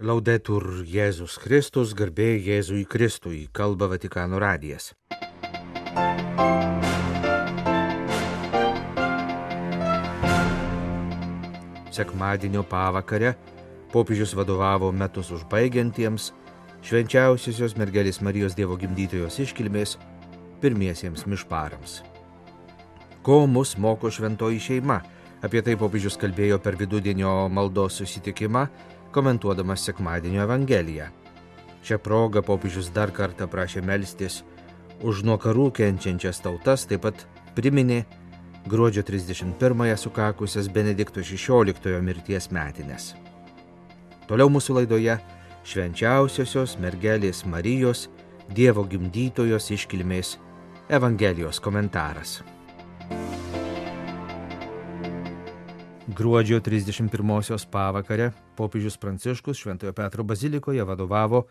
Laudetur Jėzus Kristus, garbė Jėzui Kristui, kalba Vatikano radijas. Sekmadienio pavakare popiežius vadovavo metus užbaigiantiems švenčiausiosios mergelės Marijos Dievo gimdytojos iškilmės pirmiesiems mišparams. Ko mus moko šventoji šeima? Apie tai popiežius kalbėjo per vidudienio maldos susitikimą, komentuodamas sekmadienio Evangeliją. Šią progą popiežius dar kartą prašė melstis už nuo karų kenčiančias tautas, taip pat priminė gruodžio 31-ąją sukakusias Benedikto XVI mirties metinės. Toliau mūsų laidoje švenčiausiosios mergelės Marijos, Dievo gimdytojos iškilmės Evangelijos komentaras. Gruodžio 31-osios pavakarę popiežius Pranciškus Šventojo Petro bazilikoje vadovavo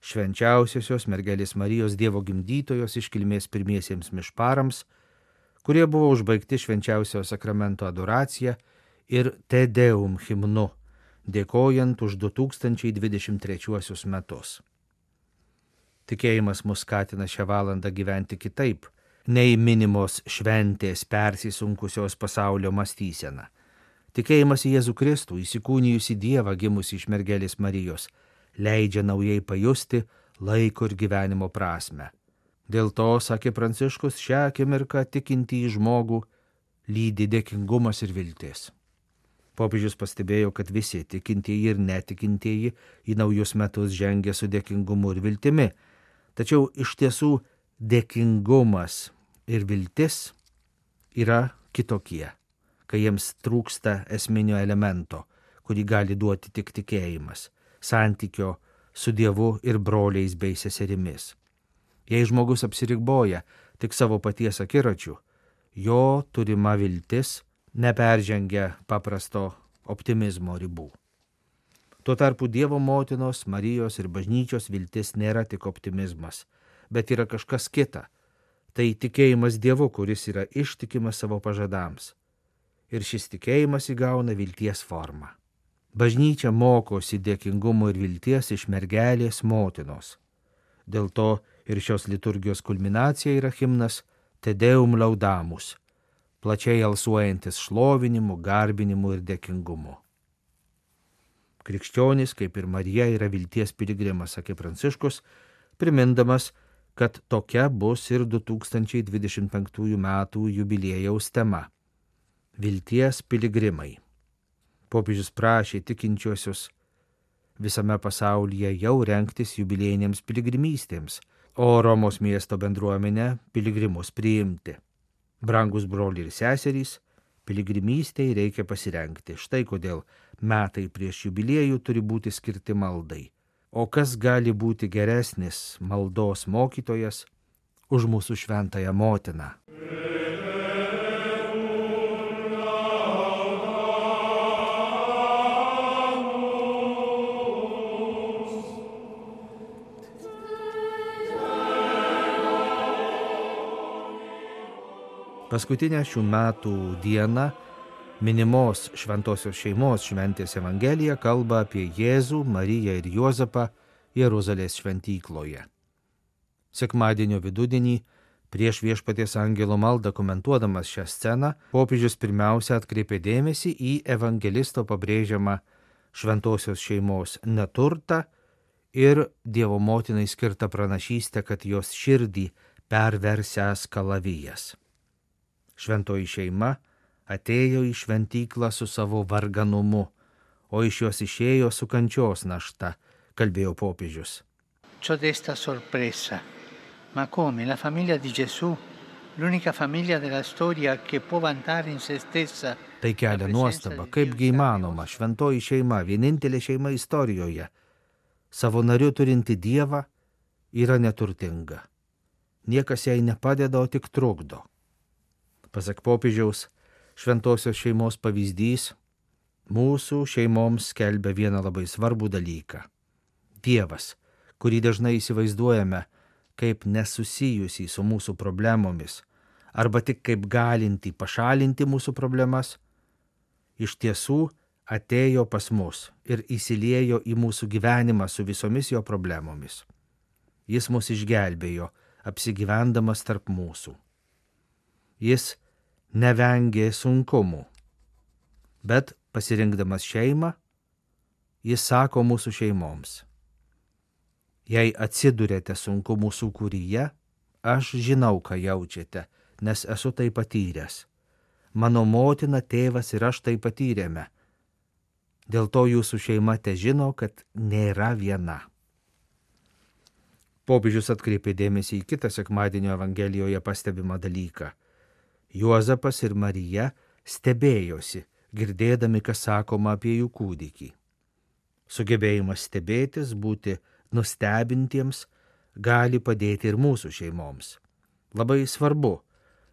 švenčiausiosios mergelės Marijos Dievo gimdytojos iškilmės pirmiesiems mišparams, kurie buvo užbaigti švenčiausio sakramento adoracija ir Tedeum himnu, dėkojant už 2023 metus. Tikėjimas mus skatina šią valandą gyventi kitaip, nei minimos šventės persisunkusios pasaulio mąstysena Tikėjimas į Jėzų Kristų, įsikūnijusi Dievą gimusi iš mergelės Marijos, leidžia naujai pajusti laiko ir gyvenimo prasme. Dėl to, sakė Pranciškus, šią akimirką tikinti į žmogų lydi dėkingumas ir viltis. Popiežius pastebėjo, kad visi tikintieji ir netikintieji į naujus metus žengia su dėkingumu ir viltimi. Tačiau iš tiesų dėkingumas ir viltis yra kitokie kai jiems trūksta esminio elemento, kurį gali duoti tik tikėjimas - santykio su Dievu ir broliais bei seserimis. Jei žmogus apsirikboja tik savo paties akiračių, jo turima viltis neperžengia paprasto optimizmo ribų. Tuo tarpu Dievo motinos, Marijos ir bažnyčios viltis nėra tik optimizmas, bet yra kažkas kita. Tai tikėjimas Dievu, kuris yra ištikimas savo pažadams ir šis tikėjimas įgauna vilties formą. Bažnyčia mokosi dėkingumo ir vilties iš mergelės motinos. Dėl to ir šios liturgijos kulminacija yra himnas Tedeum laudamus, plačiai alsuojantis šlovinimu, garbinimu ir dėkingumu. Krikščionis, kaip ir Marija, yra vilties piligrimas, sakė Pranciškus, primindamas, kad tokia bus ir 2025 m. jubiliejaus tema vilties piligrimai. Popiežius prašė tikinčiosius visame pasaulyje jau renktis jubilėjinėms piligrimystėms, o Romos miesto bendruomenę piligrimus priimti. Brangus broliai ir seserys, piligrimystėje reikia pasirenkti. Štai kodėl metai prieš jubiliejų turi būti skirti maldai. O kas gali būti geresnis maldos mokytojas už mūsų šventąją motiną? Paskutinę šių metų dieną minimos šventosios šeimos šventės Evangelija kalba apie Jėzų, Mariją ir Juozapą Jeruzalės šventykloje. Sekmadienio vidudienį prieš viešpaties angelo maldą komentuodamas šią sceną, popiežius pirmiausia atkreipė dėmesį į evangelisto pabrėžiamą šventosios šeimos neturtą ir Dievo motinai skirtą pranašystę, kad jos širdį perversęs kalavijas. Šventoji šeima atėjo į šventyklą su savo varganumu, o iš jos išėjo su kančios našta, kalbėjo popiežius. Ciò desta sorpresa. Ma come la famiglia di Gesù, l'unica famiglia della storia che può vantare in se stessa. Tai kelia nuostaba, kaipgi įmanoma šventoji šeima, vienintelė šeima istorijoje, savo nariu turinti Dievą, yra neturtinga. Niekas jai nepadeda, o tik trukdo. Pasak popiežiaus, šventosios šeimos pavyzdys mūsų šeimoms skelbia vieną labai svarbų dalyką. Dievas, kurį dažnai įsivaizduojame kaip nesusijusį su mūsų problemomis, arba tik kaip galinti pašalinti mūsų problemas, iš tiesų atėjo pas mus ir įsiliejo į mūsų gyvenimą su visomis jo problemomis. Jis mus išgelbėjo, apsigyvendamas tarp mūsų. Jis nevengė sunkumų, bet pasirinkdamas šeimą, jis sako mūsų šeimoms. Jei atsidurėte sunkumų sukūryje, aš žinau, ką jaučiate, nes esu tai patyręs. Mano motina, tėvas ir aš tai patyrėme. Dėl to jūsų šeima te žino, kad nėra viena. Popiežius atkreipė dėmesį į kitą sekmadienio Evangelijoje pastebimą dalyką. Juozapas ir Marija stebėjosi, girdėdami, kas sakoma apie jų kūdikį. Sugebėjimas stebėtis, būti nustebintiems, gali padėti ir mūsų šeimoms. Labai svarbu,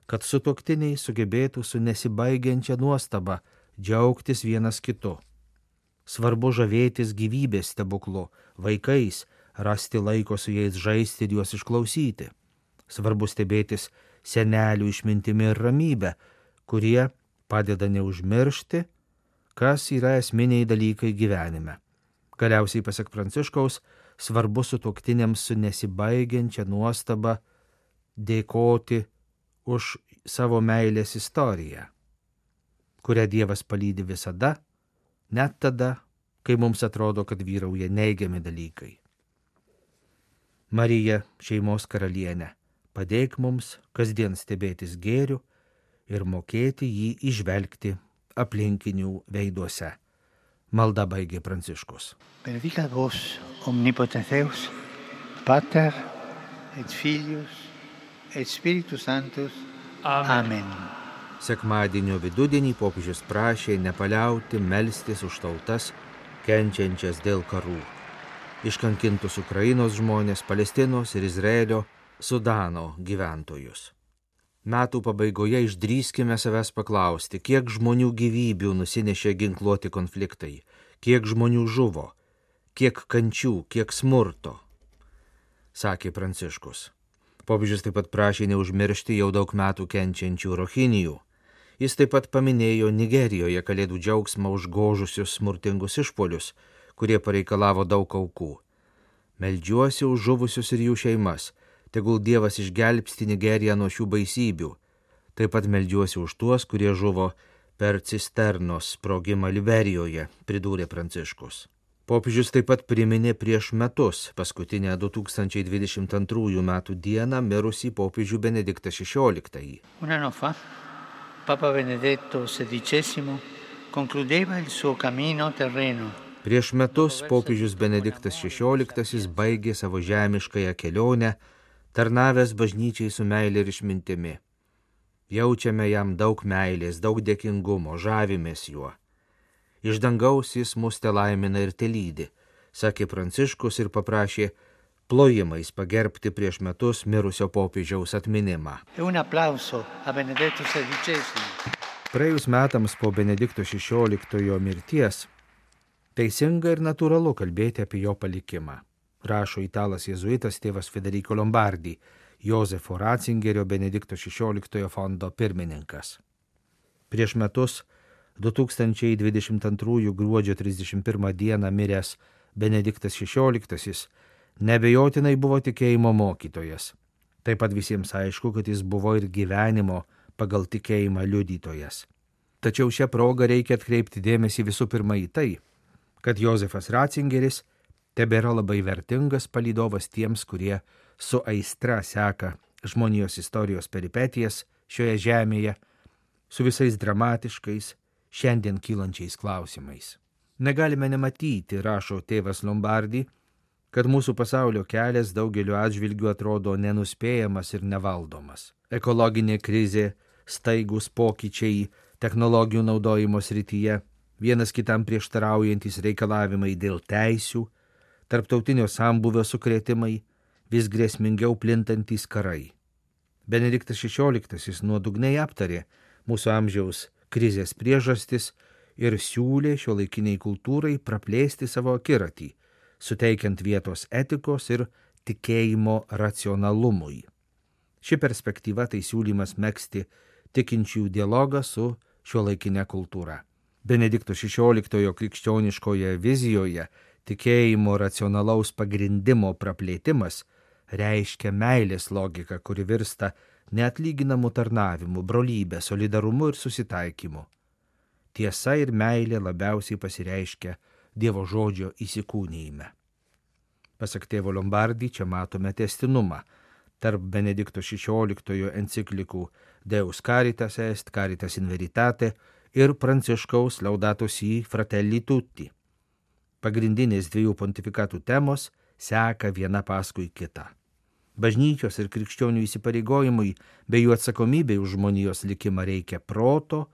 kad sutoktiniai sugebėtų su nesibaigiančia nuostaba džiaugtis vienas kitu. Svarbu žavėtis gyvybės stebuklu, vaikais, rasti laiko su jais žaisti ir juos išklausyti. Svarbu stebėtis senelių išmintimi ir ramybę, kurie padeda neužmiršti, kas yra esminiai dalykai gyvenime. Galiausiai pasak Pranciškaus, svarbu su tuoktiniams su nesibaigiančia nuostaba dėkoti už savo meilės istoriją, kurią Dievas palydi visada net tada, kai mums atrodo, kad vyrauja neigiami dalykai. Marija, šeimos karalienė, padėk mums kasdien stebėtis gėriu ir mokėti jį išvelgti aplinkinių veiduose. Malda baigė Pranciškus. Benedicat vos, omnipotens Deus, Pater et Filius et Spiritus Sanctus. Amen. Amen. Sekmadienio vidudienį popiežius prašė nepaliauti melstis už tautas, kenčiančias dėl karų. Iškankintus Ukrainos žmonės, Palestinos ir Izraelio, Sudano gyventojus. Metų pabaigoje išdrįskime savęs paklausti, kiek žmonių gyvybių nusinešė ginkluoti konfliktai, kiek žmonių žuvo, kiek kančių, kiek smurto, sakė Pranciškus. Popiežius taip pat prašė neužmiršti jau daug metų kenčiančių rohinijų Jis taip pat paminėjo Nigerijoje kalėdų džiaugsmą užgožusius smurtingus išpolius, kurie pareikalavo daug aukų. Meldžiuosi už žuvusius ir jų šeimas, tegul Dievas išgelbsti Nigeriją nuo šių baisybių. Taip pat meldžiuosi už tuos, kurie žuvo per cisternos sprogimą Liberijoje, pridūrė Pranciškus. Popiežius taip pat priminė prieš metus, paskutinę 2022 m. dieną, mirusį popiežių Benediktą XVI. Papa Benedetto XVI concludeva il suo cammino terreno. Prieš metus popiežius Benediktas XVI baigė savo žemiškąją kelionę, tarnavęs bažnyčiai su meilė ir išmintimi. Jaučiame jam daug meilės, daug dėkingumo, žavimės juo. Iš dangaus jis mus te laimina ir te lydi, sakė Pranciškus ir paprašė plojimais pagerbti prieš metus mirusio popiežiaus atminimą. Praėjus metams po Benedikto XVI mirties, teisinga ir natūralu kalbėti apie jo palikimą, rašo italas jėzuitas tėvas Federico Lombardi, Josefo Ratzingerio Benedikto XVI fondo pirmininkas. Prieš metus 2022 gruodžio 31 dieną miręs Benediktas XVI Nebejotinai buvo tikėjimo mokytojas. Taip pat visiems aišku, kad jis buvo ir gyvenimo pagal tikėjimą liudytojas. Tačiau šią progą reikia atkreipti dėmesį visų pirma į tai, kad Josefas Ratzingeris tebėra labai vertingas palydovas tiems, kurie su aistra seka žmonijos istorijos peripetijas šioje žemėje, su visais dramatiškais, šiandien kylančiais klausimais. Negalime nematyti, rašo tėvas Lombardi, kad mūsų pasaulio kelias daugeliu atžvilgių atrodo nenuspėjamas ir nevaldomas. Ekologinė krizė, staigus pokyčiai technologijų naudojimo srityje, vienas kitam prieštaraujantis reikalavimai dėl teisių, tarptautinio sambuvio sukretimai, vis grėsmingiau plintantys karai. Benediktas XVI nuodugniai aptarė mūsų amžiaus krizės priežastis ir siūlė šio laikiniai kultūrai praplėsti savo akiratį suteikiant vietos etikos ir tikėjimo racionalumui. Ši perspektyva tai siūlymas mėgsti tikinčiųjų dialogą su šio laikinė kultūra. Benedikto XVI krikščioniškoje vizijoje tikėjimo racionalaus pagrindimo praplėtimas reiškia meilės logiką, kuri virsta neatlyginamu tarnavimu, brolybė, solidarumu ir susitaikymu. Tiesa ir meilė labiausiai pasireiškia Dievo žodžio įsikūnyjime. Pasak tėvo Lombardį čia matome testinumą tarp Benedikto XVI enciklikų Deus Caritas Est, Caritas in Veritate ir Pranciškaus Laudatos į Fratelli Tutti. Pagrindinės dviejų pontifikatų temos seka viena paskui kitą. Bažnyčios ir krikščionių įsipareigojimui bei jų atsakomybei už žmonijos likimą reikia proto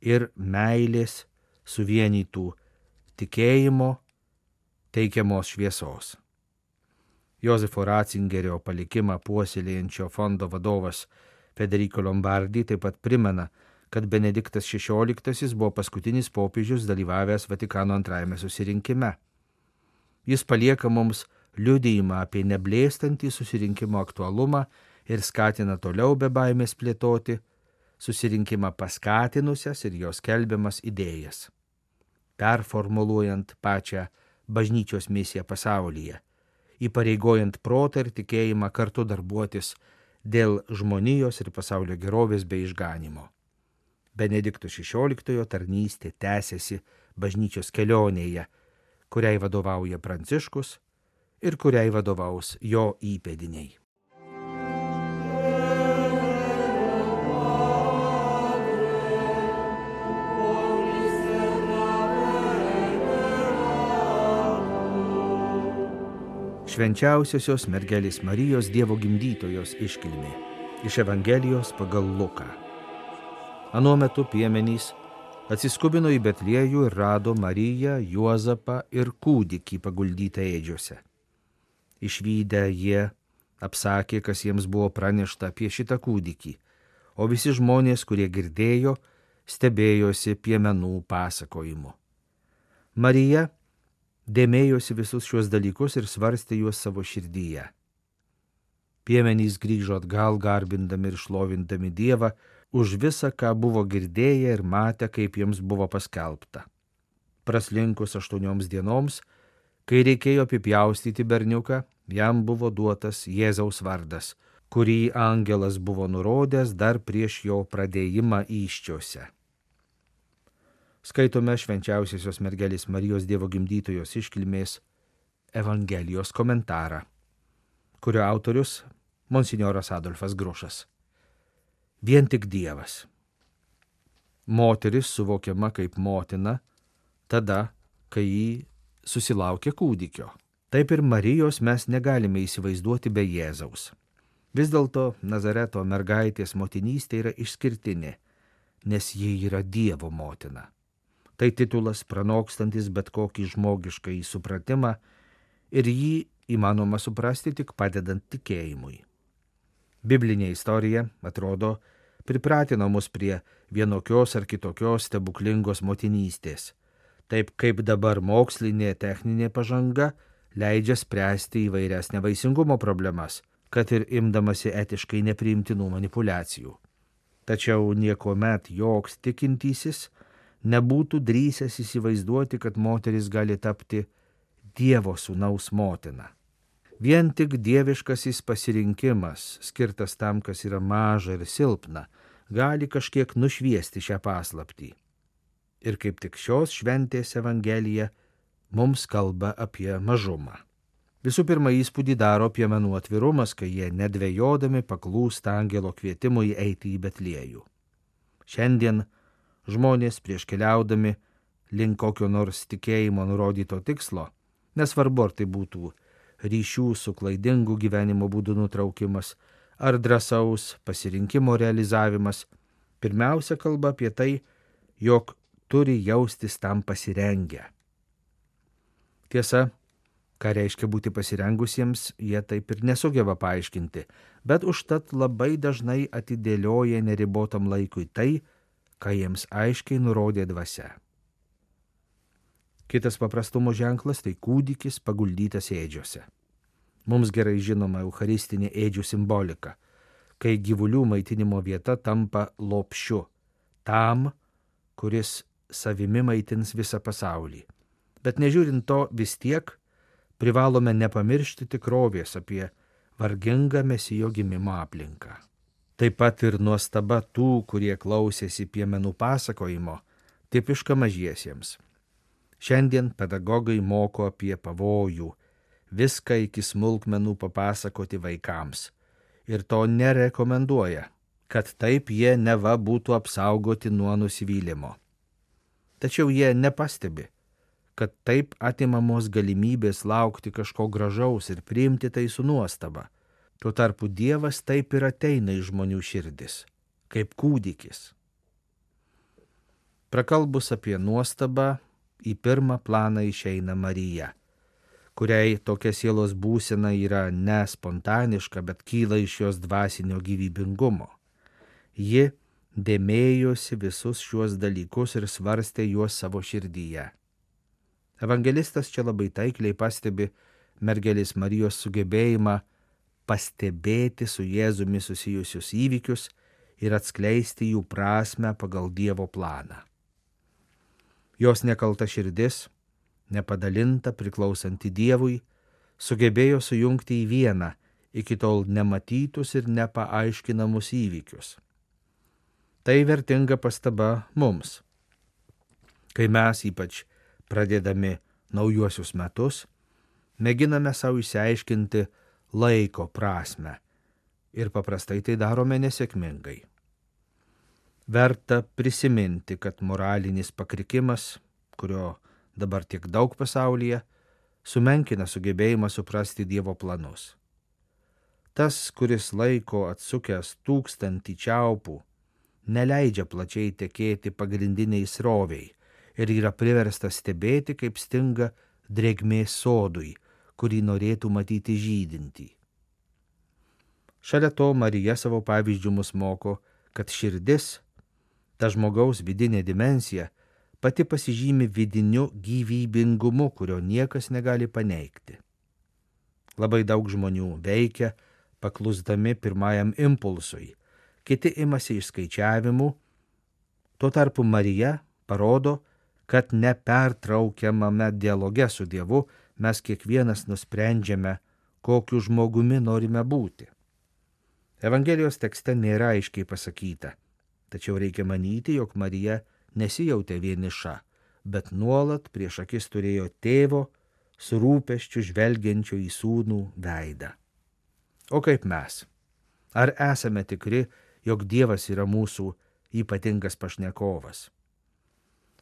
ir meilės suvienytų tikėjimo teikiamos šviesos. Josefo Ratzingerio palikimą puoselėjančio fondo vadovas Federico Lombardi taip pat primena, kad Benediktas XVI buvo paskutinis popiežius dalyvavęs Vatikano antrajame susirinkime. Jis palieka mums liudijimą apie neblėstantį susirinkimo aktualumą ir skatina toliau be baimės plėtoti susirinkimą paskatinusias ir jos kelbiamas idėjas, performuluojant pačią bažnyčios misiją pasaulyje, įpareigojant protą ir tikėjimą kartu darbuotis dėl žmonijos ir pasaulio gerovės bei išganimo. Benedikto XVI tarnystė tęsiasi bažnyčios kelionėje, kuriai vadovauja Pranciškus ir kuriai vadovaus jo įpėdiniai. Švenčiausiosios mergelės Marijos Dievo gimdytojos iškilmė iš Evangelijos pagal Luką. Anuo metu piemenys atsiskubino į Betliejų ir rado Mariją, Juozapą ir kūdikį paguldytą ėdžiuose. Išvykę jie apsakė, kas jiems buvo pranešta apie šitą kūdikį, o visi žmonės, kurie girdėjo, stebėjosi piemenų pasakojimu. Marija dėmėjosi visus šiuos dalykus ir svarstė juos savo širdyje. Piemenys grįžo atgal garbindami ir šlovindami Dievą už visą, ką buvo girdėję ir matę, kaip jiems buvo paskelbta. Praslinkus aštuonioms dienoms, kai reikėjo apipjaustyti berniuką, jam buvo duotas Jėzaus vardas, kurį angelas buvo nurodęs dar prieš jo pradėjimą iščiose. Skaitome švenčiausiosios mergelės Marijos Dievo gimdytojos iškilmės Evangelijos komentarą, kurio autorius monsinjoras Adolfas Grušas. Vien tik Dievas. Moteris suvokiama kaip motina tada, kai jį susilaukia kūdikio. Taip ir Marijos mes negalime įsivaizduoti be Jėzaus. Vis dėlto Nazareto mergaitės motinystė yra išskirtinė, nes ji yra Dievo motina. Tai titulas pranokstantis bet kokį žmogišką įsupratimą ir jį įmanoma suprasti tik padedant tikėjimui. Biblinė istorija, atrodo, pripratino mus prie vienokios ar kitokios stebuklingos motinystės, taip kaip dabar mokslinė techninė pažanga leidžia spręsti įvairias nevaisingumo problemas, kad ir imdamasi etiškai nepriimtinų manipulacijų. Tačiau nieko met joks tikintysis nebūtų drįsęs įsivaizduoti, kad moteris gali tapti Dievo sūnaus motina. Vien tik dieviškasis pasirinkimas, skirtas tam, kas yra maža ir silpna, gali kažkiek nušviesti šią paslaptį. Ir kaip tik šios šventės Evangelija mums kalba apie mažumą. Visų pirma, įspūdį daro piemenų atvirumas, kai jie nedvėjodami paklūsta angelo kvietimui eiti į Betliejų. Šiandien žmonės prieš keliaudami link kokio nors tikėjimo nurodyto tikslo, nesvarbu ar tai būtų ryšių su klaidingu gyvenimo būdu nutraukimas ar drąsaus pasirinkimo realizavimas, pirmiausia kalba apie tai, jog turi jaustis tam pasirengę Tiesa, ką reiškia būti pasirengusiems, jie taip ir nesugeba paaiškinti, bet užtat labai dažnai atidėlioja neribotam laikui tai, ką jiems aiškiai nurodė dvasia. Kitas paprastumo ženklas tai kūdikis paguldytas ėdžiose. Mums gerai žinoma eucharistinė ėdžių simbolika, kai gyvulių maitinimo vieta tampa lopšiu tam, kuris savimi maitins visą pasaulį. Bet nežiūrint to vis tiek, privalome nepamiršti tikrovės apie vargingą mesijo gimimo aplinką. Taip pat ir nuostaba tų, kurie klausėsi piemenų pasakojimo, tipiška mažiesiems. Šiandien pedagogai moko apie pavojų, viską iki smulkmenų papasakoti vaikams. Ir to nerekomenduoja, kad taip jie neva būtų apsaugoti nuo nusivylimo. Tačiau jie nepastebi, kad taip atimamos galimybės laukti kažko gražaus ir priimti tai su nuostaba. Tuo tarpu Dievas taip ir ateina į žmonių širdis, kaip kūdikis. Prakalbus apie nuostabą, į pirmą planą išeina Marija, kuriai tokia sielos būsena yra ne spontaniška, bet kyla iš jos dvasinio gyvybingumo. Ji dėmėjosi visus šiuos dalykus ir svarstė juos savo širdyje. Evangelistas čia labai taikliai pastebi mergelės Marijos sugebėjimą pastebėti su Jėzumi susijusius įvykius ir atskleisti jų prasme pagal Dievo planą. Jos nekalta širdis, nepadalinta priklausanti Dievui, sugebėjo sujungti į vieną iki tol nematytus ir nepaaiškinamus įvykius. Tai vertinga pastaba mums. Kai mes ypač pradėdami naujuosius metus, mėginame savo išsiaiškinti laiko prasme ir paprastai tai darome nesėkmingai. Verta prisiminti, kad moralinis pakrikimas, kurio dabar tiek daug pasaulyje, sumenkina sugebėjimą suprasti Dievo planus. Tas, kuris laiko atsukęs tūkstantį čiaupų, neleidžia plačiai tekėti pagrindiniai sroviai ir yra priverstas stebėti, kaip stinga drėgmės sodui, kurį norėtų matyti žydintį. Šalia to Marija savo pavyzdžių mus moko, kad širdis ta žmogaus vidinė dimensija pati pasižymi vidiniu gyvybingumu, kurio niekas negali paneigti. Labai daug žmonių veikia, paklusdami pirmajam impulsui, kiti imasi išskaičiavimų, tuo tarpu Marija parodo, kad nepertraukiamame dialoge su Dievu mes kiekvienas nusprendžiame, kokiu žmogumi norime būti. Evangelijos tekste nėra aiškiai pasakyta, Tačiau reikia manyti, jog Marija nesijautė vieniša, bet nuolat prieš akis turėjo tėvo, surūpeščių žvelgiančio į sūnų veidą. O kaip mes? Ar esame tikri, jog Dievas yra mūsų ypatingas pašnekovas?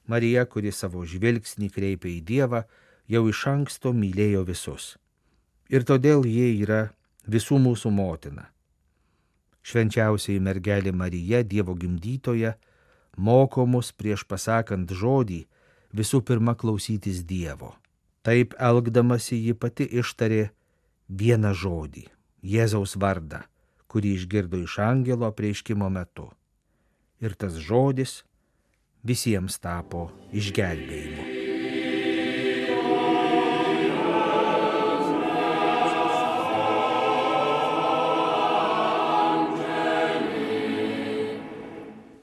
Marija, kuri savo žvilgsnį kreipia į Dievą, jau iš anksto mylėjo visus. Ir todėl jie yra visų mūsų motina švenčiausiai mergelė Marija, Dievo gimdytoja, moko mus prieš pasakant žodį visų pirma klausytis Dievo. Taip elgdamasi ji pati ištarė vieną žodį - Jėzaus vardą, kurį išgirdo iš angelo prieiškimo metu. Ir tas žodis visiems tapo išgelbėjimu.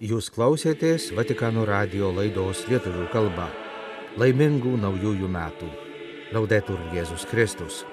Jūs klausėtės Vatikano radio laidos lietuvių kalba. Laimingų naujųjų metų. Laudetur Jėzus Kristus.